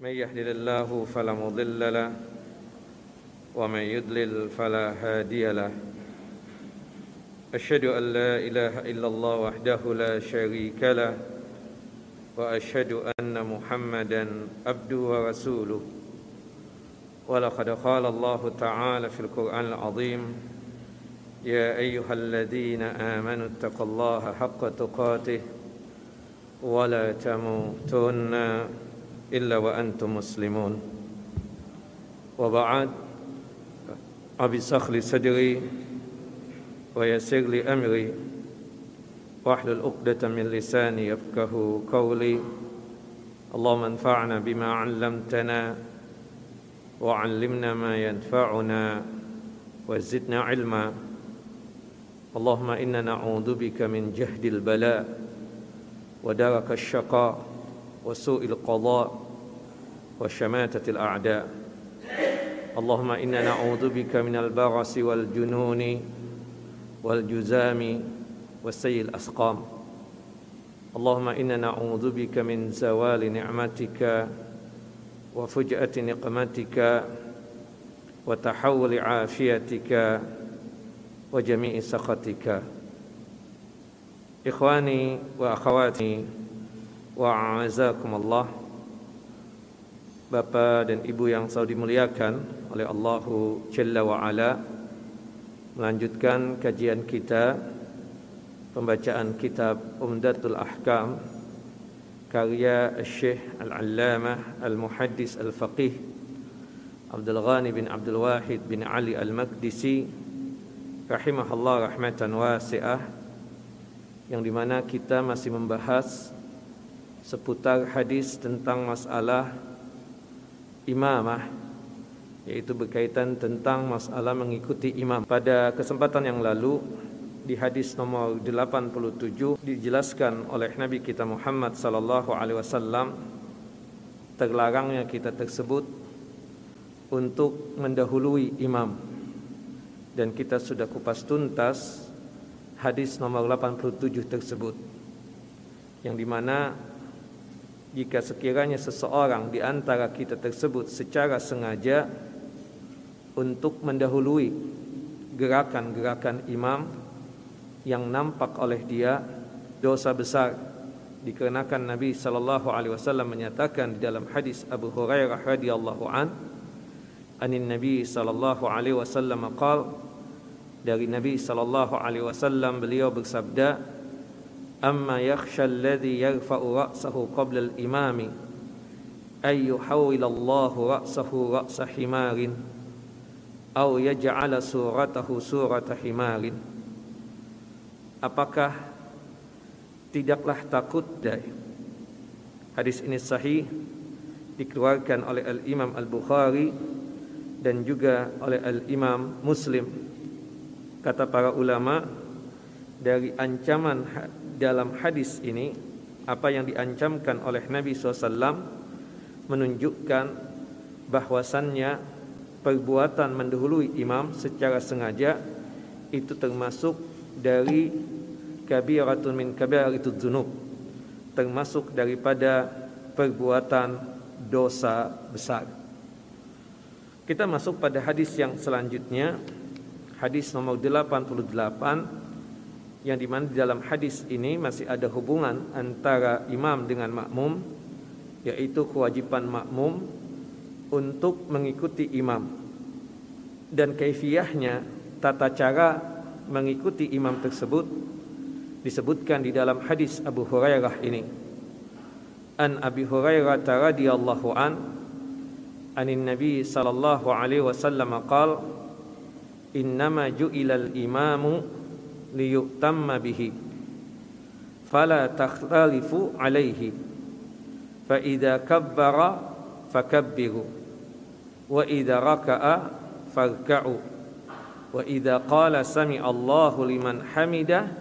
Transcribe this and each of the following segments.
من يهدل الله فلا مضل له ومن يضلل فلا هادي له. أشهد أن لا إله إلا الله وحده لا شريك له وأشهد أن محمدا عبده ورسوله. ولقد قال الله تعالى في القرآن العظيم يا أيها الذين آمنوا اتقوا الله حق تقاته ولا تموتن إلا وأنتم مسلمون. وبعد أبي صخر صدري ويسر لي أمري وأحلل عقدة من لساني يفقه قولي. اللهم انفعنا بما علمتنا وعلمنا ما ينفعنا وزدنا علما. اللهم إنا نعوذ بك من جهد البلاء ودرك الشقاء وسوء القضاء. وشماتة الأعداء. اللهم إنا نعوذ بك من البرص والجنون والجزام وسيء الأسقام. اللهم إنا نعوذ بك من زوال نعمتك وفجأة نقمتك وتحول عافيتك وجميع سخطك. إخواني وأخواتي وأعزكم الله. Bapak dan Ibu yang selalu dimuliakan oleh Allahu Jalla wa Ala Melanjutkan kajian kita Pembacaan kitab Umdatul Ahkam Karya Syekh Al-Allamah Al-Muhaddis Al-Faqih Abdul Ghani bin Abdul Wahid bin Ali Al-Maqdisi Rahimahullah rahmatan wasi'ah Yang di mana kita masih membahas Seputar hadis tentang masalah imamah yaitu berkaitan tentang masalah mengikuti imam. Pada kesempatan yang lalu di hadis nomor 87 dijelaskan oleh Nabi kita Muhammad sallallahu alaihi wasallam terlarangnya kita tersebut untuk mendahului imam. Dan kita sudah kupas tuntas hadis nomor 87 tersebut. Yang di mana jika sekiranya seseorang di antara kita tersebut secara sengaja untuk mendahului gerakan-gerakan imam yang nampak oleh dia dosa besar dikarenakan Nabi sallallahu alaihi wasallam menyatakan di dalam hadis Abu Hurairah radhiyallahu an anin Nabi sallallahu alaihi wasallam qaal dari Nabi sallallahu alaihi wasallam beliau bersabda amma yakhsha alladhi yarfa'u ra'sahu qabla al-imami ay yuhawwil Allah ra'sahu ra'sa himarin aw yaj'ala suratahu surata himarin apakah tidaklah takut dari hadis ini sahih dikeluarkan oleh al-Imam al-Bukhari dan juga oleh al-Imam Muslim. Kata para ulama dari ancaman dalam hadis ini apa yang diancamkan oleh Nabi SAW menunjukkan bahwasannya perbuatan mendahului imam secara sengaja itu termasuk dari kabiratun min itu dzunub termasuk daripada perbuatan dosa besar. Kita masuk pada hadis yang selanjutnya hadis nomor 88 yang di mana di dalam hadis ini masih ada hubungan antara imam dengan makmum yaitu kewajiban makmum untuk mengikuti imam. Dan kaifiyahnya tata cara mengikuti imam tersebut disebutkan di dalam hadis Abu Hurairah ini. An Abi Hurairah radhiyallahu an anin Nabi sallallahu alaihi wasallam qala imamu liyutamma bihi. Fala takhtalifu alaihi fa idza kabbara fakabbiru. Wa idza raka'a farka'u. Wa idza qala sami Allahu liman hamidah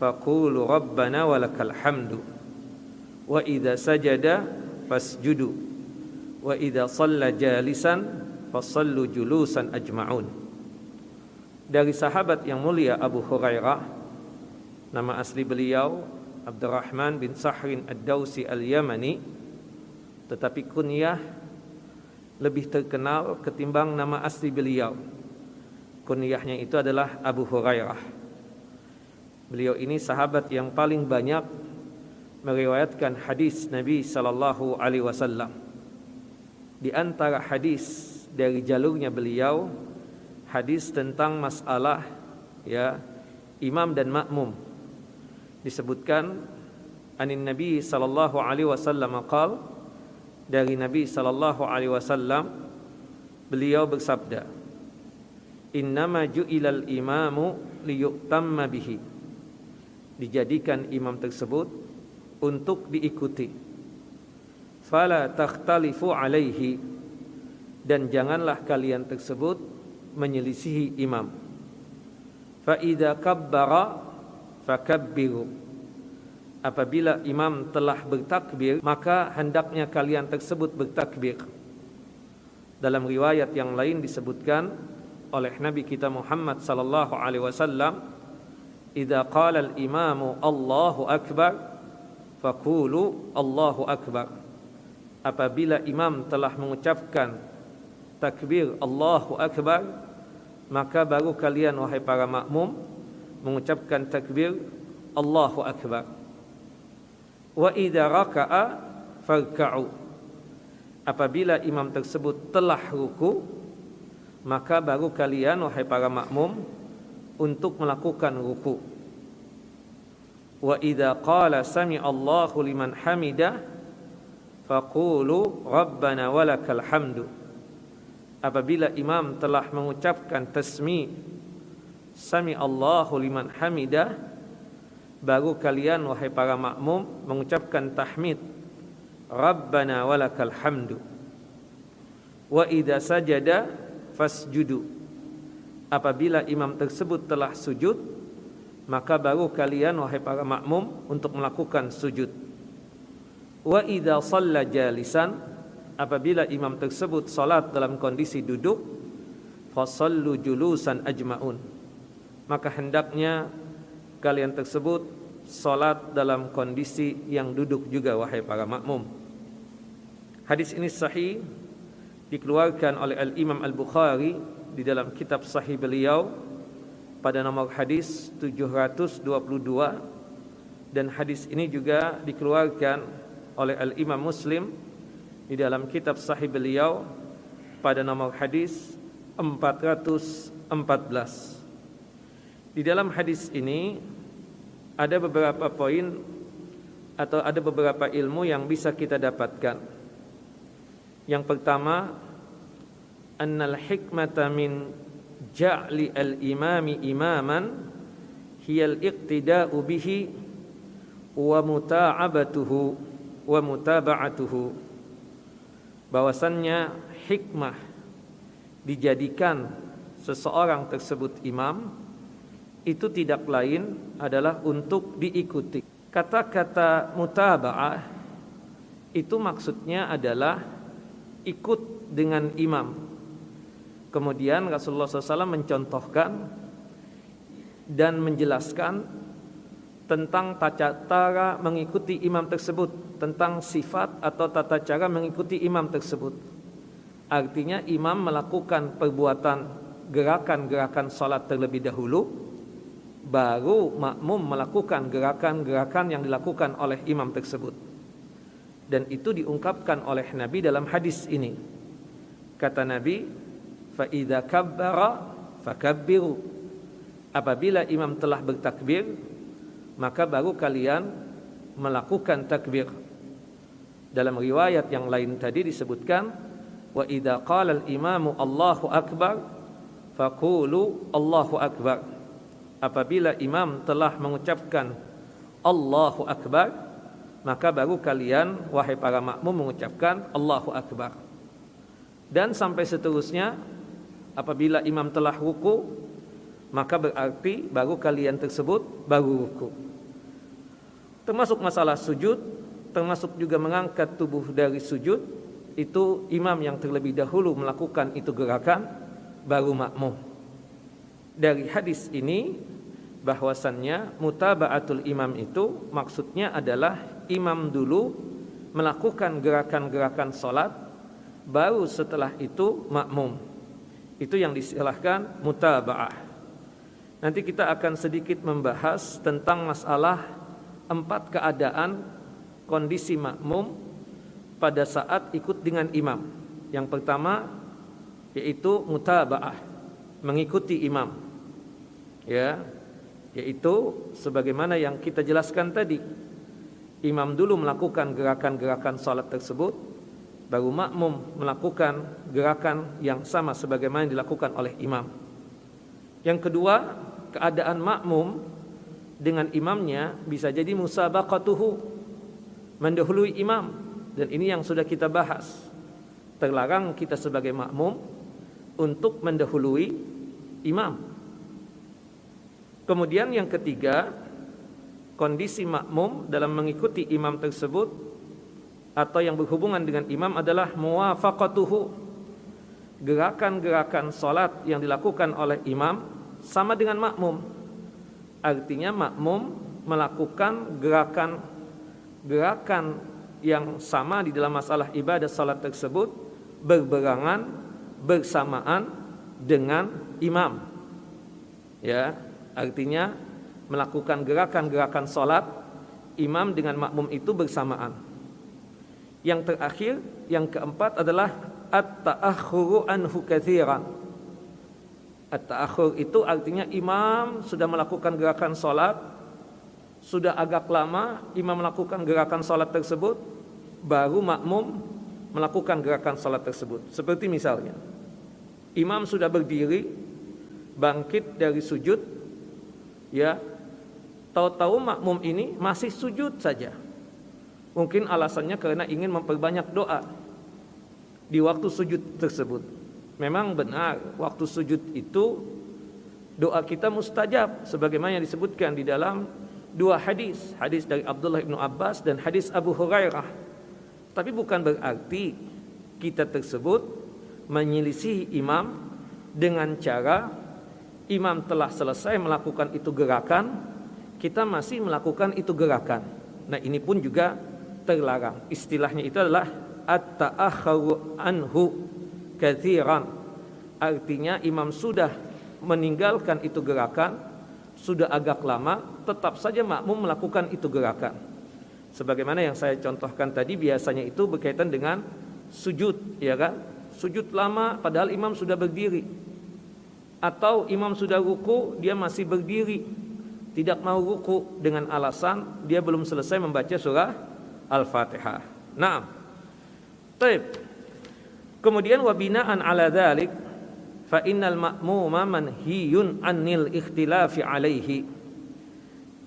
faqulu rabbana walakal hamdu. Wa idza sajada fasjudu. Wa idza shalla jalisan fasallu julusan ajma'un dari sahabat yang mulia Abu Hurairah nama asli beliau Abdurrahman bin Sahrin Ad-Dausi Al-Yamani tetapi kunyah lebih terkenal ketimbang nama asli beliau. Kunyahnya itu adalah Abu Hurairah. Beliau ini sahabat yang paling banyak meriwayatkan hadis Nabi sallallahu alaihi wasallam. Di antara hadis dari jalurnya beliau hadis tentang masalah ya imam dan makmum. Disebutkan anin Nabi sallallahu alaihi wasallam qal dari Nabi sallallahu alaihi wasallam beliau bersabda Innama ju'ilal imamu liyutamma bihi. Dijadikan imam tersebut untuk diikuti. Fala takhtalifu alaihi. Dan janganlah kalian tersebut menyelisihi imam. Fa idza kabbara fakabbiru apabila imam telah bertakbir maka hendaknya kalian tersebut bertakbir. Dalam riwayat yang lain disebutkan oleh Nabi kita Muhammad sallallahu alaihi wasallam idza qala al imamu Allahu akbar faqulu Allahu akbar apabila imam telah mengucapkan takbir Allahu akbar maka baru kalian wahai para makmum mengucapkan takbir Allahu akbar. Wa idza raka'a farka'u. Apabila imam tersebut telah ruku maka baru kalian wahai para makmum untuk melakukan ruku. Wa idza qala sami Allahu liman hamidah faqulu rabbana walakal hamdu apabila imam telah mengucapkan tasmi sami Allahu liman hamidah baru kalian wahai para makmum mengucapkan tahmid rabbana walakal hamdu. Wa idza sajada fasjudu. Apabila imam tersebut telah sujud maka baru kalian wahai para makmum untuk melakukan sujud. Wa idza shalla jalisan apabila imam tersebut salat dalam kondisi duduk fasallu julusan ajmaun. Maka hendaknya kalian tersebut salat dalam kondisi yang duduk juga wahai para makmum. Hadis ini sahih dikeluarkan oleh al-Imam Al-Bukhari di dalam kitab sahih beliau pada nomor hadis 722 dan hadis ini juga dikeluarkan oleh al-Imam Muslim di dalam kitab sahih beliau pada nomor hadis 414. Di dalam hadis ini ada beberapa poin atau ada beberapa ilmu yang bisa kita dapatkan. Yang pertama, annal hikmata min ja'li al-imami imaman hiya al-iqtida'u bihi wa muta'abatuhu wa mutaba'atuhu bahwasannya hikmah dijadikan seseorang tersebut imam itu tidak lain adalah untuk diikuti. Kata-kata mutaba'ah itu maksudnya adalah ikut dengan imam. Kemudian Rasulullah SAW mencontohkan dan menjelaskan tentang tata cara mengikuti imam tersebut, tentang sifat atau tata cara mengikuti imam tersebut. Artinya imam melakukan perbuatan gerakan-gerakan salat terlebih dahulu, baru makmum melakukan gerakan-gerakan yang dilakukan oleh imam tersebut. Dan itu diungkapkan oleh Nabi dalam hadis ini. Kata Nabi, "Fa idza kabbara fakabbiru." Apabila imam telah bertakbir, maka baru kalian melakukan takbir. Dalam riwayat yang lain tadi disebutkan wa idza qala al-imamu Allahu akbar faqulu Allahu akbar. Apabila imam telah mengucapkan Allahu akbar maka baru kalian wahai para makmum mengucapkan Allahu akbar. Dan sampai seterusnya apabila imam telah ruku maka berarti baru kalian tersebut baru ruku. Termasuk masalah sujud, termasuk juga mengangkat tubuh dari sujud, itu imam yang terlebih dahulu melakukan itu gerakan baru makmum. Dari hadis ini bahwasannya mutabaatul imam itu maksudnya adalah imam dulu melakukan gerakan-gerakan solat, baru setelah itu makmum. Itu yang disilahkan mutaba'ah. Nanti kita akan sedikit membahas tentang masalah empat keadaan kondisi makmum pada saat ikut dengan imam. Yang pertama yaitu mutaba'ah, mengikuti imam. Ya, yaitu sebagaimana yang kita jelaskan tadi. Imam dulu melakukan gerakan-gerakan salat tersebut, baru makmum melakukan gerakan yang sama sebagaimana dilakukan oleh imam. Yang kedua, keadaan makmum dengan imamnya bisa jadi musabaqatuhu mendahului imam. Dan ini yang sudah kita bahas. Terlarang kita sebagai makmum untuk mendahului imam. Kemudian yang ketiga kondisi makmum dalam mengikuti imam tersebut atau yang berhubungan dengan imam adalah muwafaqatuhu gerakan-gerakan salat yang dilakukan oleh imam sama dengan makmum. Artinya makmum melakukan gerakan-gerakan yang sama di dalam masalah ibadah salat tersebut berberangan bersamaan dengan imam. Ya, artinya melakukan gerakan-gerakan salat imam dengan makmum itu bersamaan. Yang terakhir, yang keempat adalah at-ta'akhuru anhu katsiran At-ta'akhur itu artinya imam sudah melakukan gerakan sholat Sudah agak lama imam melakukan gerakan sholat tersebut Baru makmum melakukan gerakan sholat tersebut. Seperti misalnya Imam sudah berdiri Bangkit dari sujud Ya Tahu-tahu makmum ini masih sujud saja. Mungkin alasannya karena ingin memperbanyak doa Di waktu sujud tersebut Memang benar waktu sujud itu doa kita mustajab sebagaimana yang disebutkan di dalam dua hadis, hadis dari Abdullah bin Abbas dan hadis Abu Hurairah. Tapi bukan berarti kita tersebut menyelisihi imam dengan cara imam telah selesai melakukan itu gerakan, kita masih melakukan itu gerakan. Nah, ini pun juga terlarang. Istilahnya itu adalah at-ta'akhkharu anhu kathiran. Artinya imam sudah meninggalkan itu gerakan sudah agak lama tetap saja makmum melakukan itu gerakan. Sebagaimana yang saya contohkan tadi biasanya itu berkaitan dengan sujud ya kan? Sujud lama padahal imam sudah berdiri. Atau imam sudah ruku dia masih berdiri. Tidak mau ruku dengan alasan dia belum selesai membaca surah Al-Fatihah. Nah, Taib. Kemudian wabinaan ala dzalik fa innal ma'muma manhiyun anil ikhtilafi alaihi.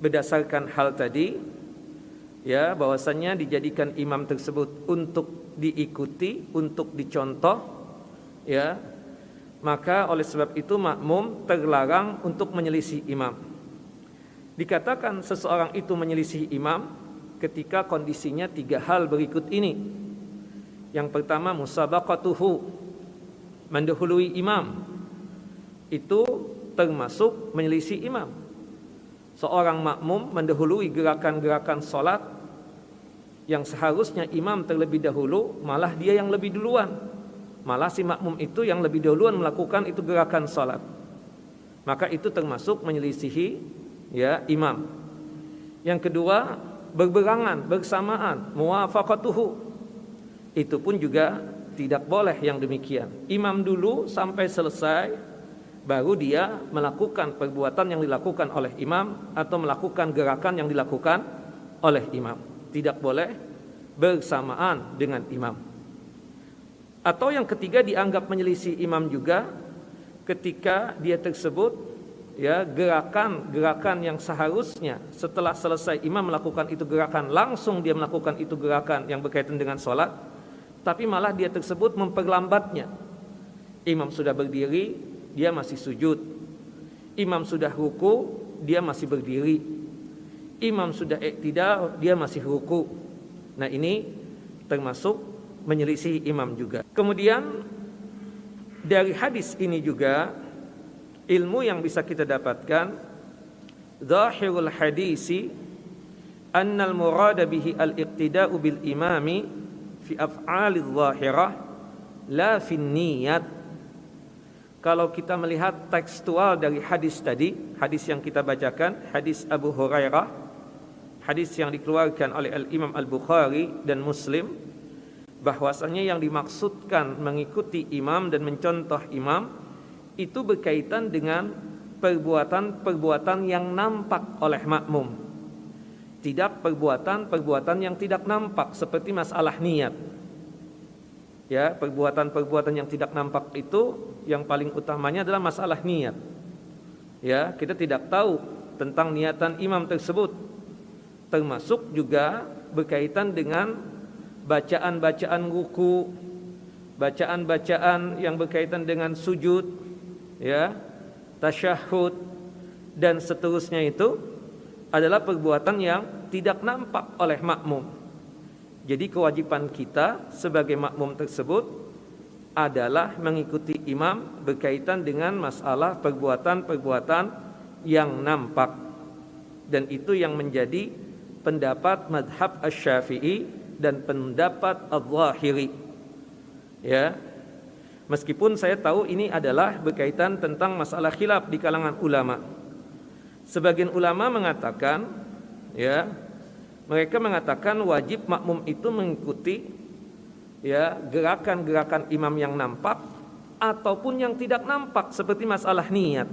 Berdasarkan hal tadi ya bahwasannya dijadikan imam tersebut untuk diikuti, untuk dicontoh ya. Maka oleh sebab itu makmum terlarang untuk menyelisih imam. Dikatakan seseorang itu menyelisih imam ketika kondisinya tiga hal berikut ini. Yang pertama musabaqatuhu mendahului imam. Itu termasuk menyelisih imam. Seorang makmum mendahului gerakan-gerakan solat yang seharusnya imam terlebih dahulu, malah dia yang lebih duluan. Malah si makmum itu yang lebih duluan melakukan itu gerakan solat. Maka itu termasuk menyelisihi ya imam. Yang kedua berberangan bersamaan muwafaqatuhu itu pun juga tidak boleh yang demikian. Imam dulu sampai selesai baru dia melakukan perbuatan yang dilakukan oleh imam atau melakukan gerakan yang dilakukan oleh imam. Tidak boleh bersamaan dengan imam. Atau yang ketiga dianggap menyelisih imam juga ketika dia tersebut ya gerakan-gerakan yang seharusnya setelah selesai imam melakukan itu gerakan langsung dia melakukan itu gerakan yang berkaitan dengan sholat tapi malah dia tersebut memperlambatnya. Imam sudah berdiri, dia masih sujud. Imam sudah ruku, dia masih berdiri. Imam sudah iktidal, dia masih ruku. Nah, ini termasuk menyelisih imam juga. Kemudian dari hadis ini juga ilmu yang bisa kita dapatkan zahirul hadisi anna al-murada bihi al-iqtida'u bil imami fi af'ali zahirah la fi niyat kalau kita melihat tekstual dari hadis tadi, hadis yang kita bacakan, hadis Abu Hurairah, hadis yang dikeluarkan oleh Al-Imam Al-Bukhari dan Muslim, bahwasanya yang dimaksudkan mengikuti imam dan mencontoh imam itu berkaitan dengan perbuatan-perbuatan yang nampak oleh makmum. Tidak perbuatan-perbuatan yang tidak nampak seperti masalah niat. Ya perbuatan-perbuatan yang tidak nampak itu yang paling utamanya adalah masalah niat. Ya kita tidak tahu tentang niatan imam tersebut. Termasuk juga berkaitan dengan bacaan-bacaan ruku bacaan-bacaan yang berkaitan dengan sujud ya tasyahud dan seterusnya itu adalah perbuatan yang tidak nampak oleh makmum. Jadi kewajiban kita sebagai makmum tersebut adalah mengikuti imam berkaitan dengan masalah perbuatan-perbuatan yang nampak. Dan itu yang menjadi pendapat madhab asy-syafi'i dan pendapat al-zahiri. Ya. Meskipun saya tahu ini adalah berkaitan tentang masalah khilaf di kalangan ulama sebagian ulama mengatakan ya mereka mengatakan wajib makmum itu mengikuti ya gerakan-gerakan imam yang nampak ataupun yang tidak nampak seperti masalah niat.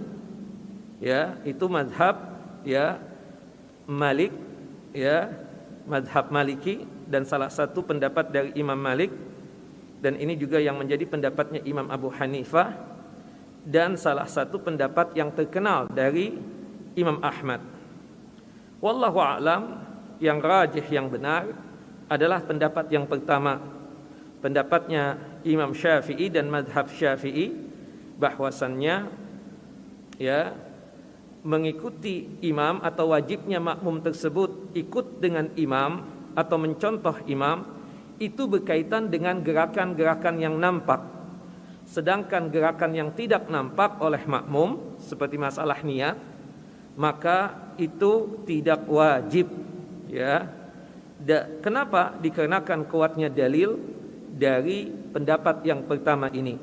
Ya, itu madhab ya Malik ya madhab Maliki dan salah satu pendapat dari Imam Malik dan ini juga yang menjadi pendapatnya Imam Abu Hanifah dan salah satu pendapat yang terkenal dari Imam Ahmad. Wallahu a'lam yang rajih yang benar adalah pendapat yang pertama pendapatnya Imam Syafi'i dan madhab Syafi'i bahwasannya ya mengikuti imam atau wajibnya makmum tersebut ikut dengan imam atau mencontoh imam itu berkaitan dengan gerakan-gerakan yang nampak sedangkan gerakan yang tidak nampak oleh makmum seperti masalah niat maka itu tidak wajib ya da, kenapa dikarenakan kuatnya dalil dari pendapat yang pertama ini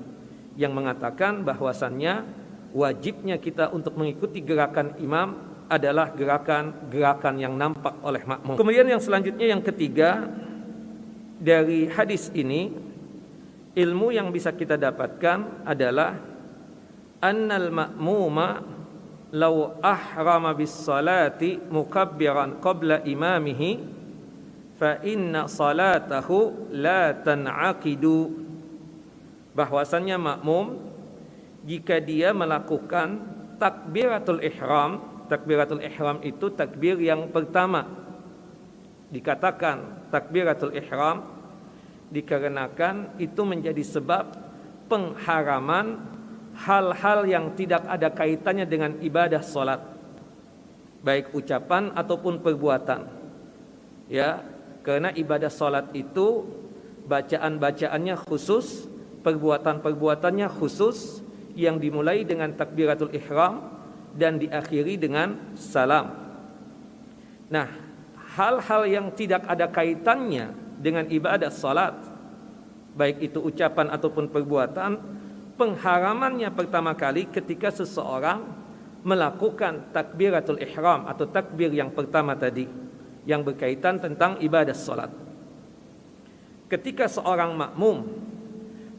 yang mengatakan bahwasannya wajibnya kita untuk mengikuti gerakan imam adalah gerakan-gerakan yang nampak oleh makmum. Kemudian yang selanjutnya yang ketiga dari hadis ini ilmu yang bisa kita dapatkan adalah annal ma'muma law ahrama bis salati mukabbiran qabla imamihi fa inna salatahu la tan'aqidu. Bahwasannya makmum jika dia melakukan takbiratul ihram takbiratul ihram itu takbir yang pertama. Dikatakan takbiratul ihram dikarenakan itu menjadi sebab pengharaman hal-hal yang tidak ada kaitannya dengan ibadah solat. Baik ucapan ataupun perbuatan. Ya karena ibadah solat itu bacaan-bacaannya khusus perbuatan-perbuatannya khusus yang dimulai dengan takbiratul ihram dan diakhiri dengan salam. Nah hal-hal yang tidak ada kaitannya dengan ibadah salat baik itu ucapan ataupun perbuatan pengharamannya pertama kali ketika seseorang melakukan takbiratul ihram atau takbir yang pertama tadi yang berkaitan tentang ibadah solat. Ketika seorang makmum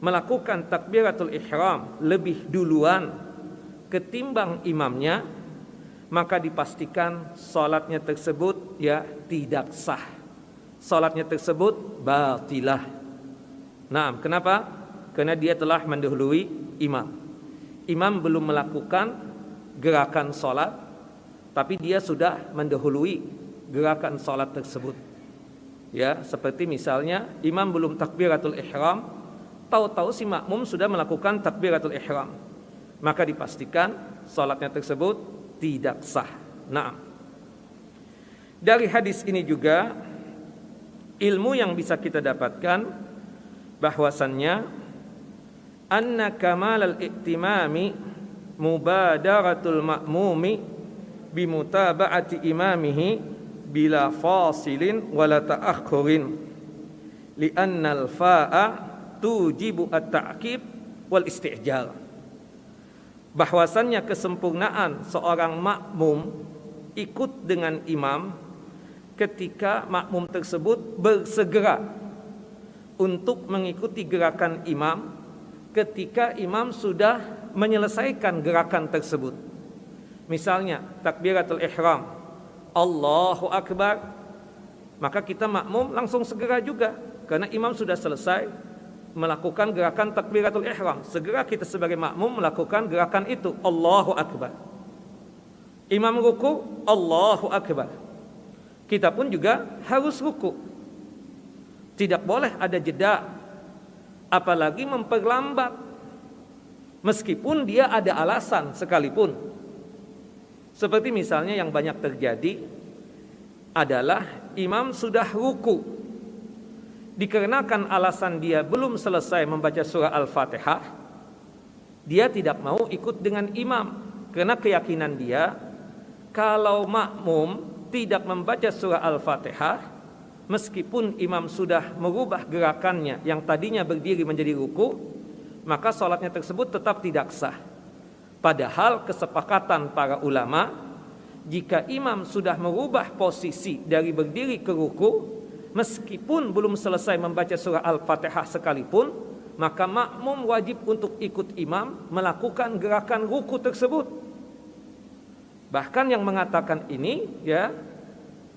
melakukan takbiratul ihram lebih duluan ketimbang imamnya, maka dipastikan solatnya tersebut ya tidak sah. Solatnya tersebut batilah. Nah, kenapa? Karena dia telah mendahului imam. Imam belum melakukan gerakan solat, tapi dia sudah mendahului gerakan solat tersebut. Ya, seperti misalnya imam belum takbiratul ihram, tahu-tahu si makmum sudah melakukan takbiratul ihram. Maka dipastikan solatnya tersebut tidak sah. Nah, dari hadis ini juga ilmu yang bisa kita dapatkan bahwasannya anna kamal al-iktimami mubadaratul ma'mumi bimutaba'ati imamihi bila fasilin wala ta'akhurin. Li'anna al-fa'a tujibu at-ta'kib wal istijal. Bahwasannya kesempurnaan seorang makmum ikut dengan imam ketika makmum tersebut bersegera untuk mengikuti gerakan imam ketika imam sudah menyelesaikan gerakan tersebut. Misalnya takbiratul ihram Allahu Akbar maka kita makmum langsung segera juga. Karena imam sudah selesai melakukan gerakan takbiratul ihram. Segera kita sebagai makmum melakukan gerakan itu Allahu Akbar. Imam ruku Allahu Akbar. Kita pun juga harus ruku. Tidak boleh ada jeda apalagi memperlambat. Meskipun dia ada alasan sekalipun. Seperti misalnya yang banyak terjadi adalah imam sudah ruku. Dikarenakan alasan dia belum selesai membaca surah Al-Fatihah, dia tidak mau ikut dengan imam. Karena keyakinan dia kalau makmum tidak membaca surah Al-Fatihah meskipun imam sudah merubah gerakannya yang tadinya berdiri menjadi ruku, maka sholatnya tersebut tetap tidak sah. Padahal kesepakatan para ulama jika imam sudah merubah posisi dari berdiri ke ruku meskipun belum selesai membaca surah Al-Fatihah sekalipun maka makmum wajib untuk ikut imam melakukan gerakan ruku tersebut. Bahkan yang mengatakan ini ya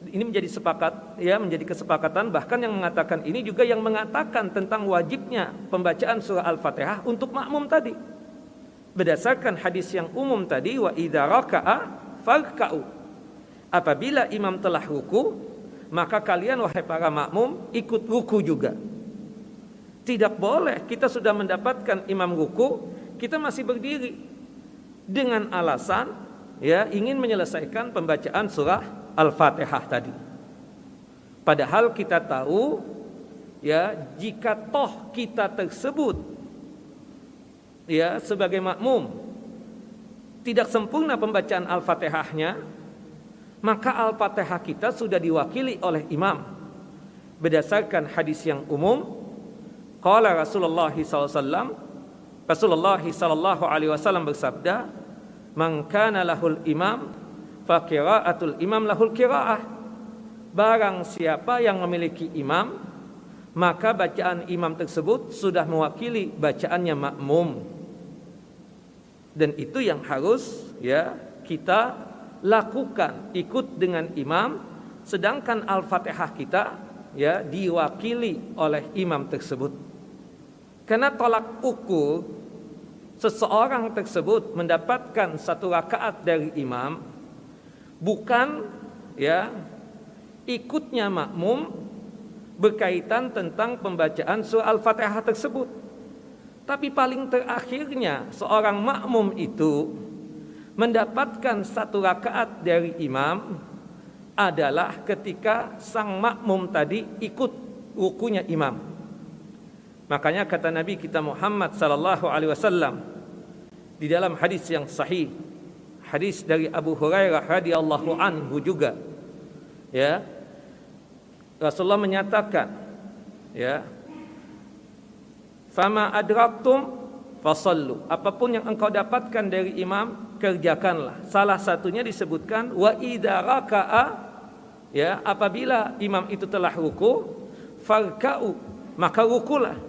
ini menjadi sepakat ya menjadi kesepakatan. Bahkan yang mengatakan ini juga yang mengatakan tentang wajibnya pembacaan surah Al-Fatihah untuk makmum tadi. Berdasarkan hadis yang umum tadi wa farka'u apabila imam telah ruku maka kalian wahai para makmum ikut ruku juga. Tidak boleh kita sudah mendapatkan imam ruku kita masih berdiri dengan alasan ya ingin menyelesaikan pembacaan surah Al-Fatihah tadi. Padahal kita tahu ya jika toh kita tersebut ya sebagai makmum tidak sempurna pembacaan Al-Fatihahnya maka Al-Fatihah kita sudah diwakili oleh imam. Berdasarkan hadis yang umum qala Rasulullah SAW Rasulullah sallallahu alaihi wasallam bersabda man kana lahul imam fa qiraatul imam lahul qiraah. Barang siapa yang memiliki imam maka bacaan imam tersebut sudah mewakili bacaannya makmum. Dan itu yang harus ya kita lakukan ikut dengan imam. Sedangkan al-fatihah kita ya diwakili oleh imam tersebut. Karena tolak ukur seseorang tersebut mendapatkan satu rakaat dari imam bukan ya ikutnya makmum berkaitan tentang pembacaan surah Al-Fatihah tersebut. Tapi paling terakhirnya seorang makmum itu mendapatkan satu rakaat dari imam adalah ketika sang makmum tadi ikut rukunya imam. Makanya kata Nabi kita Muhammad sallallahu alaihi wasallam di dalam hadis yang sahih, hadis dari Abu Hurairah radhiyallahu anhu juga. Ya. Rasulullah menyatakan ya fama adraktum fasallu. Apa pun yang engkau dapatkan dari imam kerjakanlah. Salah satunya disebutkan wa idza raka'a. Ya apabila imam itu telah ruku farka'u maka rukulah.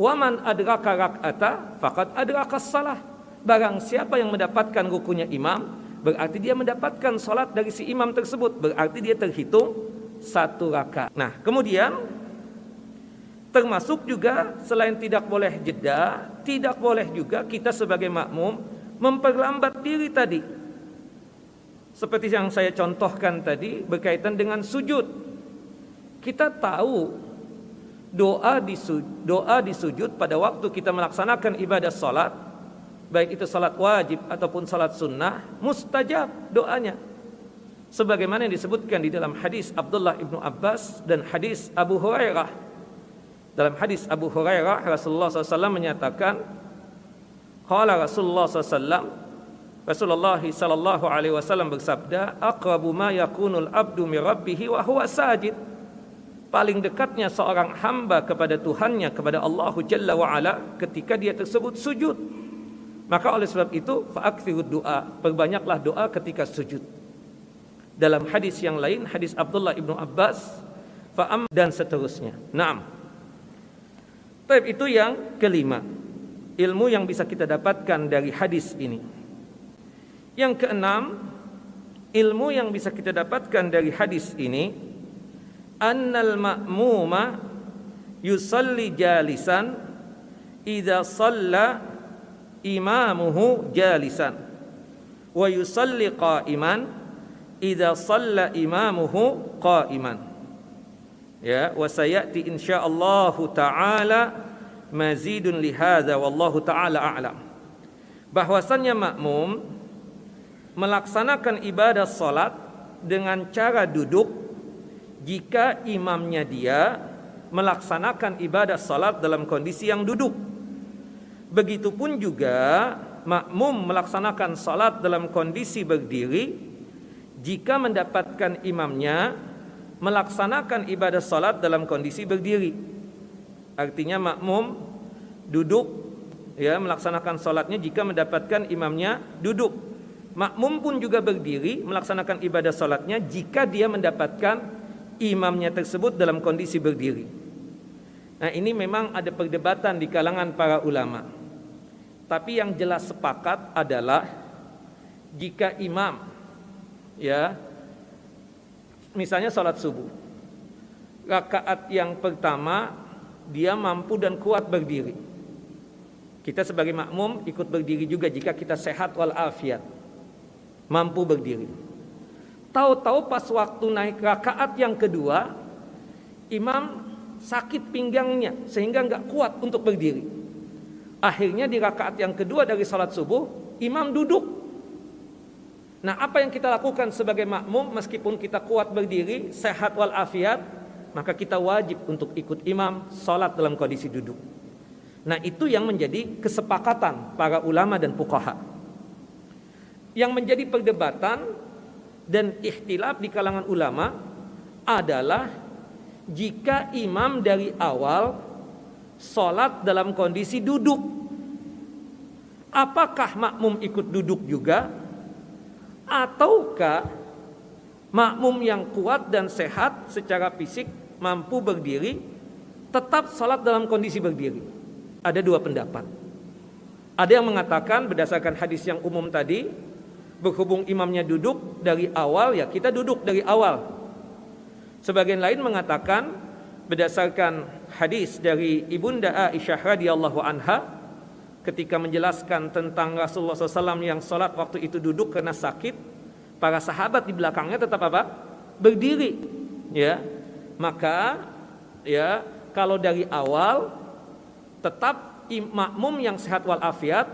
Wa man adraka rak'ata faqad adraka salah barang siapa yang mendapatkan rukunya imam berarti dia mendapatkan salat dari si imam tersebut berarti dia terhitung satu rakaat. Nah, kemudian termasuk juga selain tidak boleh jeda, tidak boleh juga kita sebagai makmum memperlambat diri tadi. Seperti yang saya contohkan tadi berkaitan dengan sujud. Kita tahu doa di doa di sujud pada waktu kita melaksanakan ibadah salat baik itu salat wajib ataupun salat sunnah mustajab doanya sebagaimana yang disebutkan di dalam hadis Abdullah ibnu Abbas dan hadis Abu Hurairah. Dalam hadis Abu Hurairah Rasulullah SAW menyatakan, Qala Rasulullah SAW, Rasulullah sallallahu alaihi wasallam bersabda, "Aqrabu ma yakunul abdu min rabbih wa huwa sajid." Paling dekatnya seorang hamba kepada Tuhannya, kepada Allah Jalla wa ala ketika dia tersebut sujud. Maka oleh sebab itu, fa'akthirud doa, perbanyaklah doa ketika sujud. Dalam hadis yang lain, hadis Abdullah ibnu Abbas, fa'am dan seterusnya. Naam. Baik, itu yang kelima. Ilmu yang bisa kita dapatkan dari hadis ini. Yang keenam, ilmu yang bisa kita dapatkan dari hadis ini, annal ma'muma yusalli jalisan idza salla imamuhu jalisan. Wa yusalli qa'iman idza salla imamuhu qa'iman. Ya wa sayati insyaallah taala mazidun li hadza wallahu taala a'lam. Bahwasannya makmum melaksanakan ibadah salat dengan cara duduk jika imamnya dia melaksanakan ibadah salat dalam kondisi yang duduk. Begitupun juga makmum melaksanakan salat dalam kondisi berdiri jika mendapatkan imamnya melaksanakan ibadah salat dalam kondisi berdiri. Artinya makmum duduk ya melaksanakan salatnya jika mendapatkan imamnya duduk Makmum pun juga berdiri melaksanakan ibadah salatnya jika dia mendapatkan imamnya tersebut dalam kondisi berdiri. Nah, ini memang ada perdebatan di kalangan para ulama. Tapi yang jelas sepakat adalah jika imam ya misalnya salat subuh rakaat yang pertama dia mampu dan kuat berdiri. Kita sebagai makmum ikut berdiri juga jika kita sehat walafiat mampu berdiri. Tahu-tahu pas waktu naik rakaat yang kedua, imam sakit pinggangnya sehingga nggak kuat untuk berdiri. Akhirnya di rakaat yang kedua dari salat subuh, imam duduk. Nah, apa yang kita lakukan sebagai makmum meskipun kita kuat berdiri, sehat walafiat, maka kita wajib untuk ikut imam salat dalam kondisi duduk. Nah, itu yang menjadi kesepakatan para ulama dan fuqaha yang menjadi perdebatan dan ikhtilaf di kalangan ulama adalah jika imam dari awal sholat dalam kondisi duduk. Apakah makmum ikut duduk juga? Ataukah makmum yang kuat dan sehat secara fisik mampu berdiri tetap sholat dalam kondisi berdiri? Ada dua pendapat. Ada yang mengatakan berdasarkan hadis yang umum tadi berhubung imamnya duduk dari awal ya kita duduk dari awal. Sebagian lain mengatakan berdasarkan hadis dari Ibunda Aisyah radhiyallahu anha ketika menjelaskan tentang Rasulullah SAW yang sholat waktu itu duduk karena sakit, para sahabat di belakangnya tetap apa? Berdiri, ya. Maka ya kalau dari awal tetap makmum yang sehat walafiat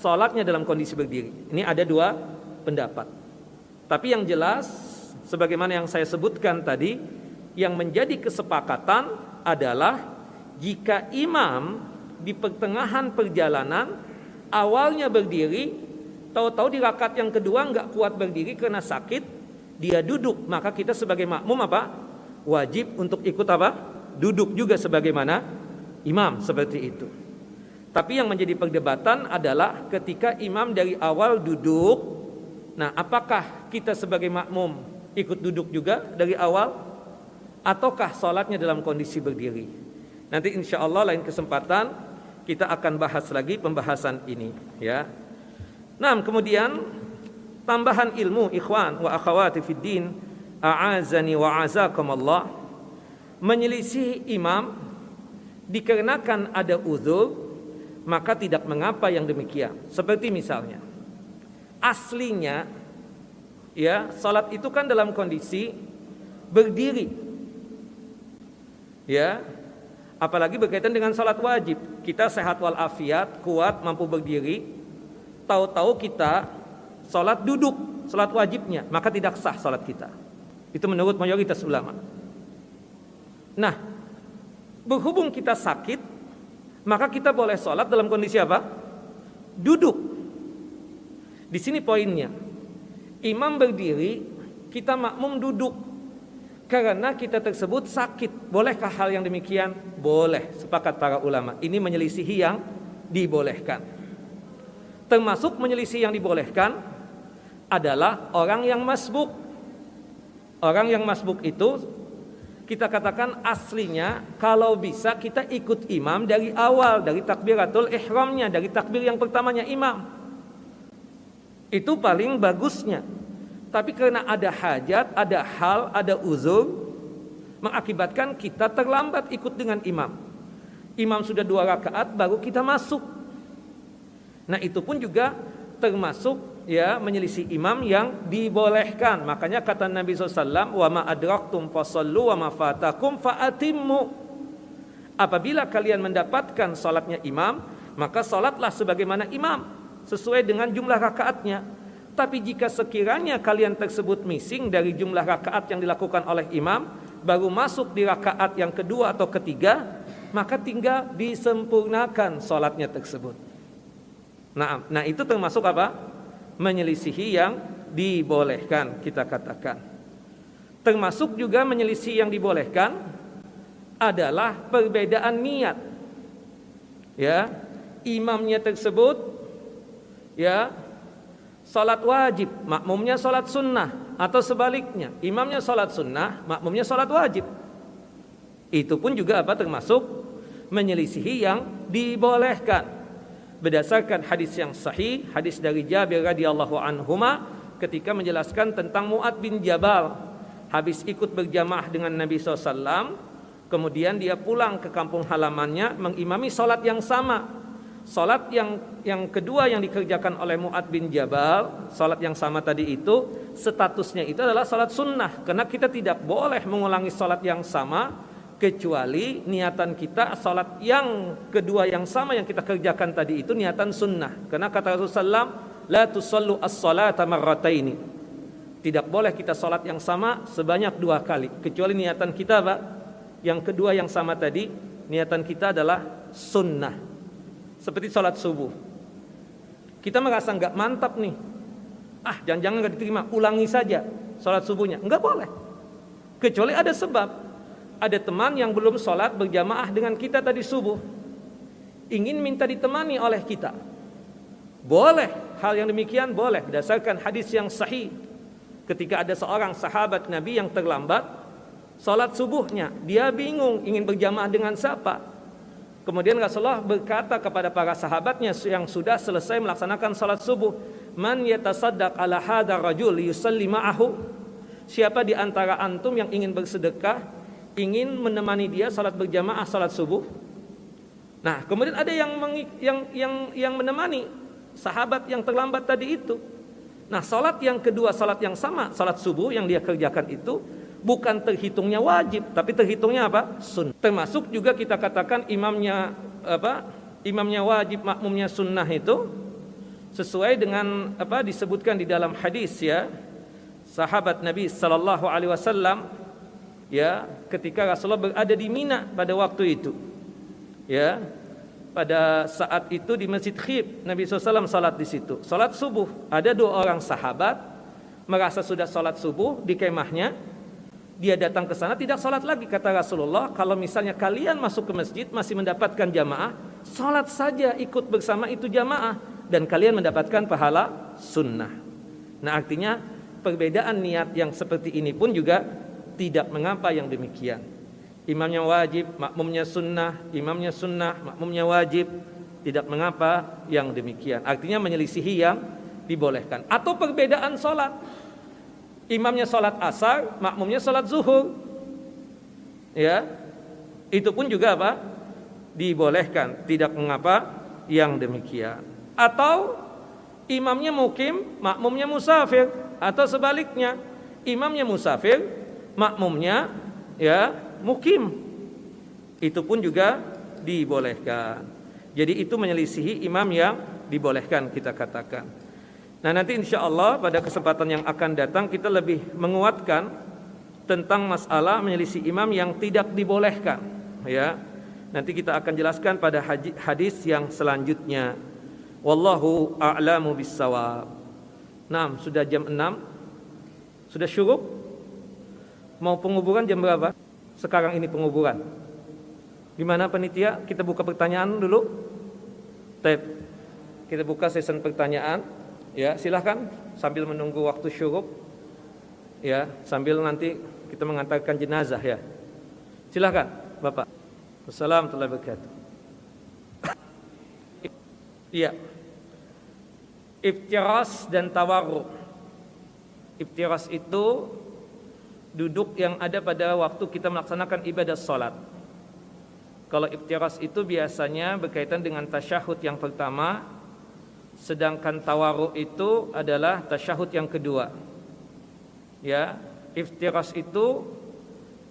sholatnya dalam kondisi berdiri. Ini ada dua pendapat. Tapi yang jelas sebagaimana yang saya sebutkan tadi yang menjadi kesepakatan adalah jika imam di pertengahan perjalanan awalnya berdiri tahu-tahu di rakaat yang kedua nggak kuat berdiri karena sakit dia duduk. Maka kita sebagai makmum apa? Wajib untuk ikut apa? Duduk juga sebagaimana imam seperti itu. Tapi yang menjadi perdebatan adalah ketika imam dari awal duduk Nah, apakah kita sebagai makmum ikut duduk juga dari awal ataukah sholatnya dalam kondisi berdiri? Nanti insya Allah lain kesempatan kita akan bahas lagi pembahasan ini ya. Nah, kemudian tambahan ilmu ikhwan wa akhawati fid din a'azani wa azakumullah menyelisih imam dikarenakan ada uzur maka tidak mengapa yang demikian. Seperti misalnya aslinya ya salat itu kan dalam kondisi berdiri ya. Apalagi berkaitan dengan salat wajib. Kita sehat walafiat kuat mampu berdiri. Tahu-tahu kita salat duduk salat wajibnya maka tidak sah salat kita. Itu menurut mayoritas ulama. Nah berhubung kita sakit maka kita boleh salat dalam kondisi apa? Duduk. Di sini poinnya. Imam berdiri, kita makmum duduk. Karena kita tersebut sakit. Bolehkah hal yang demikian? Boleh, sepakat para ulama. Ini menyelisihi yang dibolehkan. Termasuk menyelisih yang dibolehkan adalah orang yang masbuk. Orang yang masbuk itu kita katakan aslinya kalau bisa kita ikut imam dari awal dari takbiratul ihramnya dari takbir yang pertamanya imam itu paling bagusnya tapi karena ada hajat ada hal ada uzur mengakibatkan kita terlambat ikut dengan imam imam sudah dua rakaat baru kita masuk nah itu pun juga termasuk ya menyelisih imam yang dibolehkan. Makanya kata Nabi SAW, wa ma adraktum fasallu wa ma fatakum faatimmu. Apabila kalian mendapatkan salatnya imam, maka salatlah sebagaimana imam sesuai dengan jumlah rakaatnya. Tapi jika sekiranya kalian tersebut missing dari jumlah rakaat yang dilakukan oleh imam, baru masuk di rakaat yang kedua atau ketiga, maka tinggal disempurnakan salatnya tersebut. Nah, nah itu termasuk apa? menyelisihi yang dibolehkan kita katakan. Termasuk juga menyelisih yang dibolehkan adalah perbedaan niat. Ya, imamnya tersebut ya salat wajib, makmumnya salat sunnah. Atau sebaliknya, imamnya salat sunnah, makmumnya salat wajib. Itu pun juga apa termasuk menyelisihi yang dibolehkan. Berdasarkan hadis yang sahih hadis dari Jabir radhiyallahu anhuma ketika menjelaskan tentang Muad bin Jabal. Habis ikut berjamaah dengan Nabi SAW kemudian dia pulang ke kampung halamannya mengimami solat yang sama Solat yang yang kedua yang dikerjakan oleh Muad bin Jabal, solat yang sama tadi itu, statusnya itu adalah solat sunnah. Karena kita tidak boleh mengulangi solat yang sama kecuali niatan kita salat yang kedua yang sama yang kita kerjakan tadi itu niatan sunnah. Karena kata Rasulullah la tusallu as-salata marrataini. Tidak boleh kita salat yang sama sebanyak dua kali kecuali niatan kita Pak. Yang kedua yang sama tadi niatan kita adalah sunnah seperti salat subuh. Kita merasa nggak mantap nih. Ah jangan-jangan nggak diterima. Ulangi saja salat subuhnya. Nggak boleh. Kecuali ada sebab. Ada teman yang belum sholat berjamaah dengan kita tadi subuh. Ingin minta ditemani oleh kita. Boleh. Hal yang demikian boleh. Berdasarkan hadis yang sahih. Ketika ada seorang sahabat Nabi yang terlambat sholat subuhnya dia bingung ingin berjamaah dengan siapa kemudian Rasulullah berkata kepada para sahabatnya yang sudah selesai melaksanakan sholat subuh man yatasaddaq ala hadar rajul yusalli ma'ahu siapa di antara antum yang ingin bersedekah ingin menemani dia salat berjamaah salat subuh. Nah, kemudian ada yang yang yang yang menemani sahabat yang terlambat tadi itu. Nah, salat yang kedua, salat yang sama, salat subuh yang dia kerjakan itu bukan terhitungnya wajib, tapi terhitungnya apa? Sunnah. Termasuk juga kita katakan imamnya apa? Imamnya wajib, makmumnya sunnah itu sesuai dengan apa disebutkan di dalam hadis ya. Sahabat Nabi sallallahu alaihi wasallam ya ketika Rasulullah berada di Mina pada waktu itu ya pada saat itu di Masjid Khib Nabi SAW salat di situ salat subuh ada dua orang sahabat merasa sudah salat subuh di kemahnya dia datang ke sana tidak salat lagi kata Rasulullah kalau misalnya kalian masuk ke masjid masih mendapatkan jamaah salat saja ikut bersama itu jamaah dan kalian mendapatkan pahala sunnah nah artinya perbedaan niat yang seperti ini pun juga tidak mengapa yang demikian. Imamnya wajib, makmumnya sunnah, imamnya sunnah, makmumnya wajib, tidak mengapa yang demikian. Artinya menyelisihi yang dibolehkan. Atau perbedaan sholat. Imamnya sholat asar, makmumnya sholat zuhur. Ya, itu pun juga apa? Dibolehkan, tidak mengapa yang demikian. Atau imamnya mukim, makmumnya musafir, atau sebaliknya, imamnya musafir, makmumnya ya mukim. Itu pun juga dibolehkan. Jadi itu menyelisihi imam yang dibolehkan kita katakan. Nah nanti insya Allah pada kesempatan yang akan datang kita lebih menguatkan tentang masalah menyelisih imam yang tidak dibolehkan. Ya, nanti kita akan jelaskan pada hadis yang selanjutnya. Wallahu a'lamu bissawab. Nah, sudah jam 6. Sudah syuruk? Mau penguburan jam berapa? Sekarang ini penguburan. Gimana panitia? Kita buka pertanyaan dulu. Tep. Kita buka sesi pertanyaan. Ya, silahkan sambil menunggu waktu syuruk. Ya, sambil nanti kita mengantarkan jenazah ya. Silahkan, Bapak. Assalamualaikum warahmatullahi wabarakatuh. Iya iftiras dan tawarruk. Iftiras itu duduk yang ada pada waktu kita melaksanakan ibadah salat. Kalau iftiras itu biasanya berkaitan dengan tasyahud yang pertama, sedangkan tawarruk itu adalah tasyahud yang kedua. Ya, iftiras itu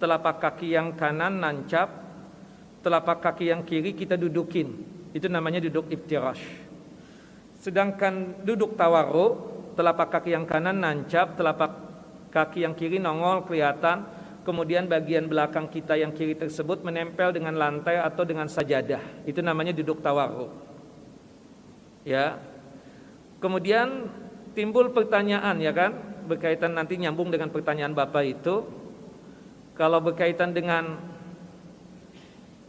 telapak kaki yang kanan nancap, telapak kaki yang kiri kita dudukin. Itu namanya duduk iftirash. Sedangkan duduk tawaru, telapak kaki yang kanan nancap, telapak kaki yang kiri nongol kelihatan, kemudian bagian belakang kita yang kiri tersebut menempel dengan lantai atau dengan sajadah. Itu namanya duduk tawaru. Ya. Kemudian timbul pertanyaan ya kan, berkaitan nanti nyambung dengan pertanyaan Bapak itu. Kalau berkaitan dengan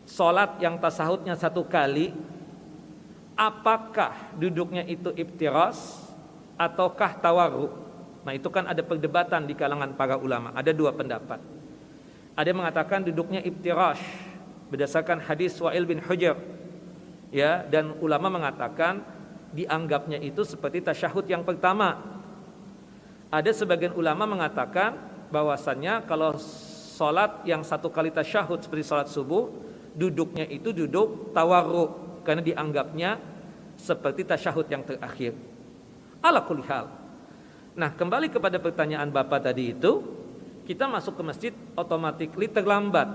Sholat yang tasahudnya satu kali apakah duduknya itu iftiras ataukah tawaru? Nah, itu kan ada perdebatan di kalangan para ulama. Ada dua pendapat. Ada yang mengatakan duduknya iftirash berdasarkan hadis Wa'il bin Hujr. Ya, dan ulama mengatakan dianggapnya itu seperti tasyahud yang pertama. Ada sebagian ulama mengatakan bahwasannya kalau salat yang satu kali tasyahud seperti salat subuh, duduknya itu duduk tawaru karena dianggapnya seperti tasyahud yang terakhir. Ala kulihal. Nah, kembali kepada pertanyaan Bapak tadi itu, kita masuk ke masjid otomatis terlambat.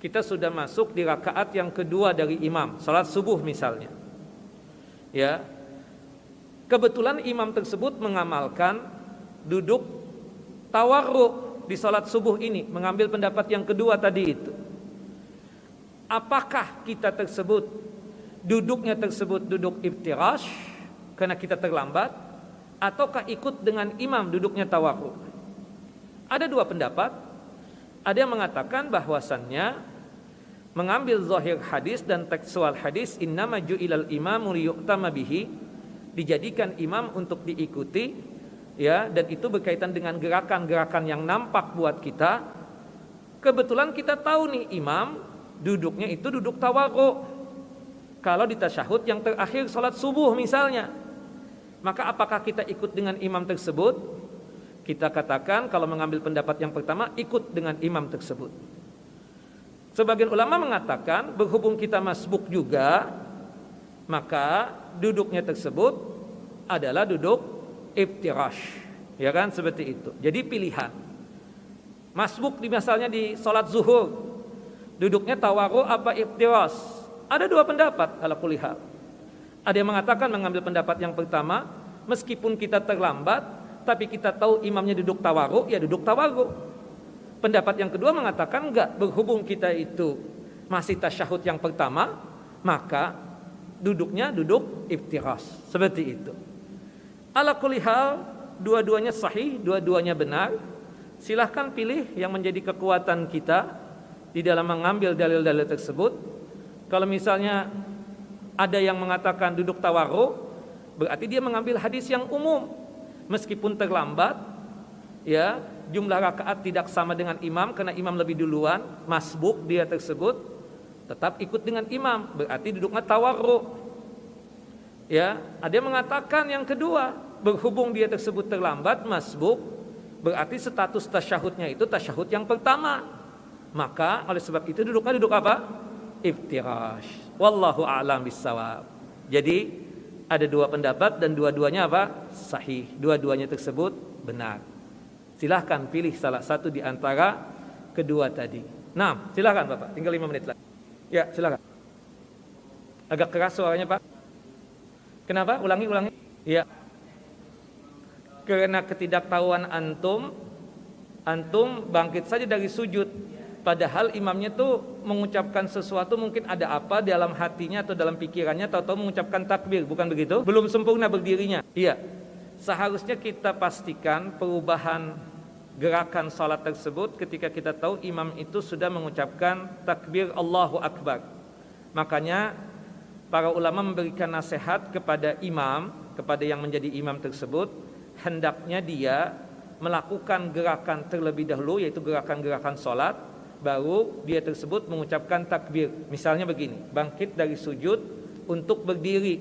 Kita sudah masuk di rakaat yang kedua dari imam, salat subuh misalnya. Ya. Kebetulan imam tersebut mengamalkan duduk tawarruk di salat subuh ini, mengambil pendapat yang kedua tadi itu. Apakah kita tersebut duduknya tersebut duduk iftirash karena kita terlambat ataukah ikut dengan imam duduknya tawaku ada dua pendapat. Ada yang mengatakan bahwasannya mengambil zahir hadis dan tekstual hadis innama ju'ilal imamu liyu'tama bihi dijadikan imam untuk diikuti ya dan itu berkaitan dengan gerakan-gerakan yang nampak buat kita kebetulan kita tahu nih imam duduknya itu duduk tawaku. Kalau di tasyahud yang terakhir salat subuh misalnya, maka apakah kita ikut dengan imam tersebut? Kita katakan kalau mengambil pendapat yang pertama ikut dengan imam tersebut. Sebagian ulama mengatakan berhubung kita masbuk juga, maka duduknya tersebut adalah duduk iftirash. Ya kan seperti itu. Jadi pilihan. Masbuk di misalnya di salat zuhur duduknya tawaru apa iftiras ada dua pendapat ala kulihal ada yang mengatakan mengambil pendapat yang pertama meskipun kita terlambat tapi kita tahu imamnya duduk tawaru ya duduk tawaru pendapat yang kedua mengatakan enggak berhubung kita itu masih tasyahud yang pertama maka duduknya duduk iftiras seperti itu ala kulihal dua-duanya sahih dua-duanya benar silahkan pilih yang menjadi kekuatan kita di dalam mengambil dalil-dalil tersebut. Kalau misalnya ada yang mengatakan duduk tawaru, berarti dia mengambil hadis yang umum. Meskipun terlambat, ya jumlah rakaat tidak sama dengan imam karena imam lebih duluan, masbuk dia tersebut, tetap ikut dengan imam, berarti duduknya tawaru. Ya, ada yang mengatakan yang kedua, berhubung dia tersebut terlambat, masbuk, berarti status tasyahudnya itu tasyahud yang pertama maka oleh sebab itu duduknya duduk apa? Iftirash. Wallahu a'lam bisawab. Jadi ada dua pendapat dan dua-duanya apa? Sahih. Dua-duanya tersebut benar. Silahkan pilih salah satu di antara kedua tadi. Nah, silahkan Bapak. Tinggal lima menit lagi. Ya, silahkan. Agak keras suaranya Pak. Kenapa? Ulangi, ulangi. Ya. Karena ketidaktahuan antum, antum bangkit saja dari sujud Padahal imamnya tuh mengucapkan sesuatu mungkin ada apa dalam hatinya atau dalam pikirannya atau, atau mengucapkan takbir, bukan begitu? Belum sempurna berdirinya. Iya. seharusnya kita pastikan perubahan gerakan salat tersebut ketika kita tahu imam itu sudah mengucapkan takbir Allahu Akbar. Makanya para ulama memberikan nasihat kepada imam, kepada yang menjadi imam tersebut, hendaknya dia melakukan gerakan terlebih dahulu yaitu gerakan-gerakan salat baru dia tersebut mengucapkan takbir. Misalnya begini, bangkit dari sujud untuk berdiri.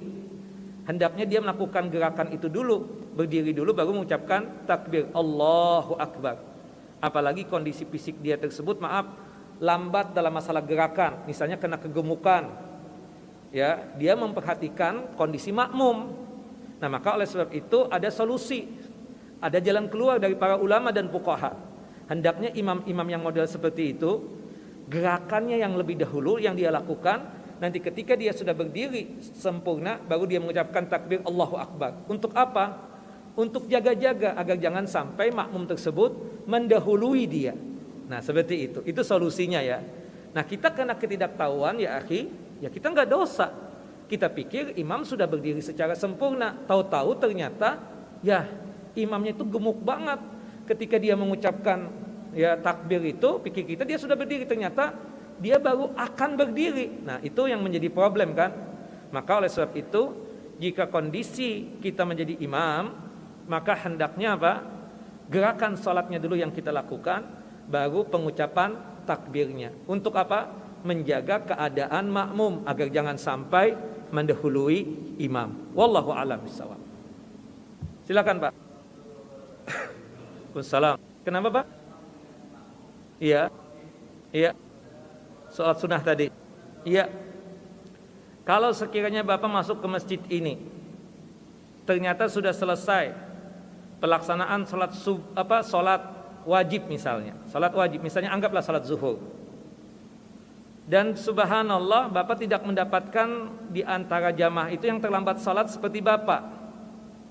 Hendaknya dia melakukan gerakan itu dulu berdiri dulu baru mengucapkan takbir Allahu Akbar. Apalagi kondisi fisik dia tersebut maaf lambat dalam masalah gerakan, misalnya kena kegemukan. Ya, dia memperhatikan kondisi makmum. Nah, maka oleh sebab itu ada solusi. Ada jalan keluar dari para ulama dan fuqaha. Hendaknya imam-imam yang model seperti itu gerakannya yang lebih dahulu yang dia lakukan nanti ketika dia sudah berdiri sempurna baru dia mengucapkan takbir Allahu Akbar. Untuk apa? untuk jaga-jaga agar jangan sampai makmum tersebut mendahului dia. Nah, seperti itu. Itu solusinya ya. Nah, kita karena ketidaktahuan ya akhi, ya kita nggak dosa. Kita pikir imam sudah berdiri secara sempurna. Tahu-tahu ternyata ya imamnya itu gemuk banget. Ketika dia mengucapkan ya takbir itu, pikir kita dia sudah berdiri. Ternyata dia baru akan berdiri. Nah, itu yang menjadi problem kan. Maka oleh sebab itu, jika kondisi kita menjadi imam, maka hendaknya apa? Gerakan sholatnya dulu yang kita lakukan, baru pengucapan takbirnya. Untuk apa? Menjaga keadaan makmum agar jangan sampai mendahului imam. Wallahu a'lam bishawab. Silakan Pak. Wassalam. Kenapa Pak? Iya. Iya. Soal sunnah tadi. Iya. Kalau sekiranya Bapak masuk ke masjid ini, ternyata sudah selesai pelaksanaan salat sub, apa salat wajib misalnya. Salat wajib misalnya anggaplah salat zuhur. Dan subhanallah Bapak tidak mendapatkan di antara jamaah itu yang terlambat salat seperti Bapak.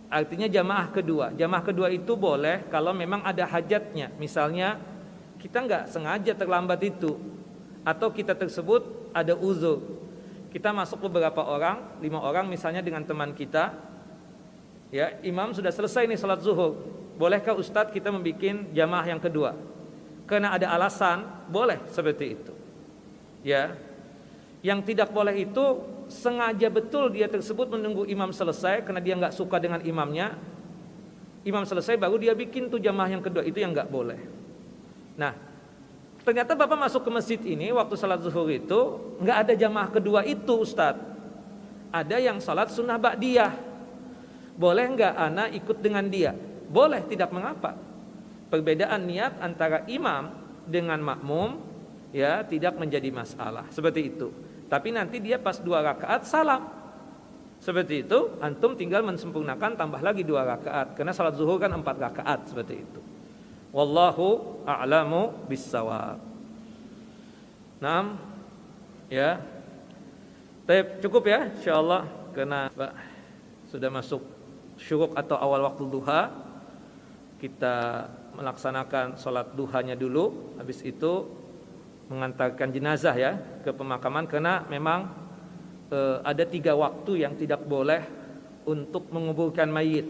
Artinya jamaah kedua. Jamaah kedua itu boleh kalau memang ada hajatnya. Misalnya kita nggak sengaja terlambat itu atau kita tersebut ada uzur. Kita masuk beberapa orang, lima orang misalnya dengan teman kita, Ya, imam sudah selesai nih salat zuhur. Bolehkah ustadz kita membuat jamaah yang kedua? Karena ada alasan, boleh seperti itu. Ya. Yang tidak boleh itu sengaja betul dia tersebut menunggu imam selesai karena dia nggak suka dengan imamnya. Imam selesai baru dia bikin tuh jamaah yang kedua itu yang nggak boleh. Nah, ternyata bapak masuk ke masjid ini waktu salat zuhur itu nggak ada jamaah kedua itu Ustadz. Ada yang salat sunnah ba'diyah boleh nggak anak ikut dengan dia? Boleh, tidak mengapa. Perbedaan niat antara imam dengan makmum ya tidak menjadi masalah. Seperti itu. Tapi nanti dia pas dua rakaat salam. Seperti itu, antum tinggal mensempurnakan tambah lagi dua rakaat. Karena salat zuhur kan empat rakaat seperti itu. Wallahu a'lamu bissawab. Nam, ya. Tapi cukup ya, insyaallah karena sudah masuk syuruk atau awal waktu duha kita melaksanakan sholat duhanya dulu habis itu mengantarkan jenazah ya ke pemakaman karena memang e, ada tiga waktu yang tidak boleh untuk menguburkan mayit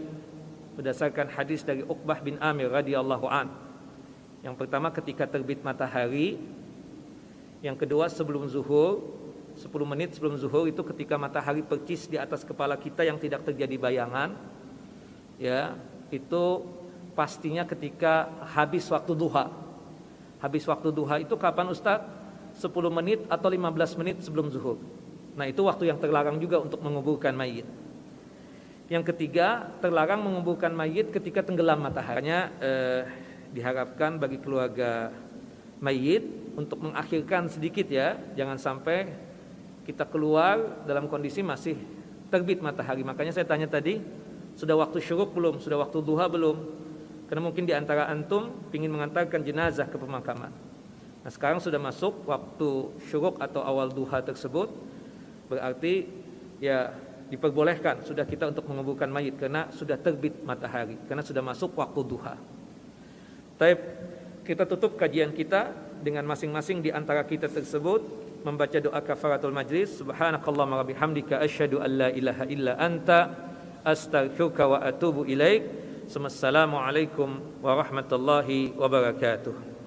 berdasarkan hadis dari Uqbah bin Amir radhiyallahu an yang pertama ketika terbit matahari yang kedua sebelum zuhur 10 menit sebelum zuhur itu ketika matahari percis di atas kepala kita yang tidak terjadi bayangan ya itu pastinya ketika habis waktu duha. Habis waktu duha itu kapan Ustadz? 10 menit atau 15 menit sebelum zuhur. Nah itu waktu yang terlarang juga untuk menguburkan mayit. Yang ketiga, terlarang menguburkan mayit ketika tenggelam matahari. eh, diharapkan bagi keluarga mayit untuk mengakhirkan sedikit ya, jangan sampai kita keluar dalam kondisi masih terbit matahari. Makanya saya tanya tadi, sudah waktu syuruk belum? Sudah waktu duha belum? Karena mungkin di antara antum ingin mengantarkan jenazah ke pemakaman. Nah sekarang sudah masuk waktu syuruk atau awal duha tersebut. Berarti ya diperbolehkan sudah kita untuk menguburkan mayit karena sudah terbit matahari. Karena sudah masuk waktu duha. Tapi kita tutup kajian kita dengan masing-masing di antara kita tersebut membaca doa kafaratul majlis subhanakallahumma bihamdika asyhadu an la ilaha illa anta astaghfiruka wa atubu ilaik. Assalamualaikum warahmatullahi wabarakatuh.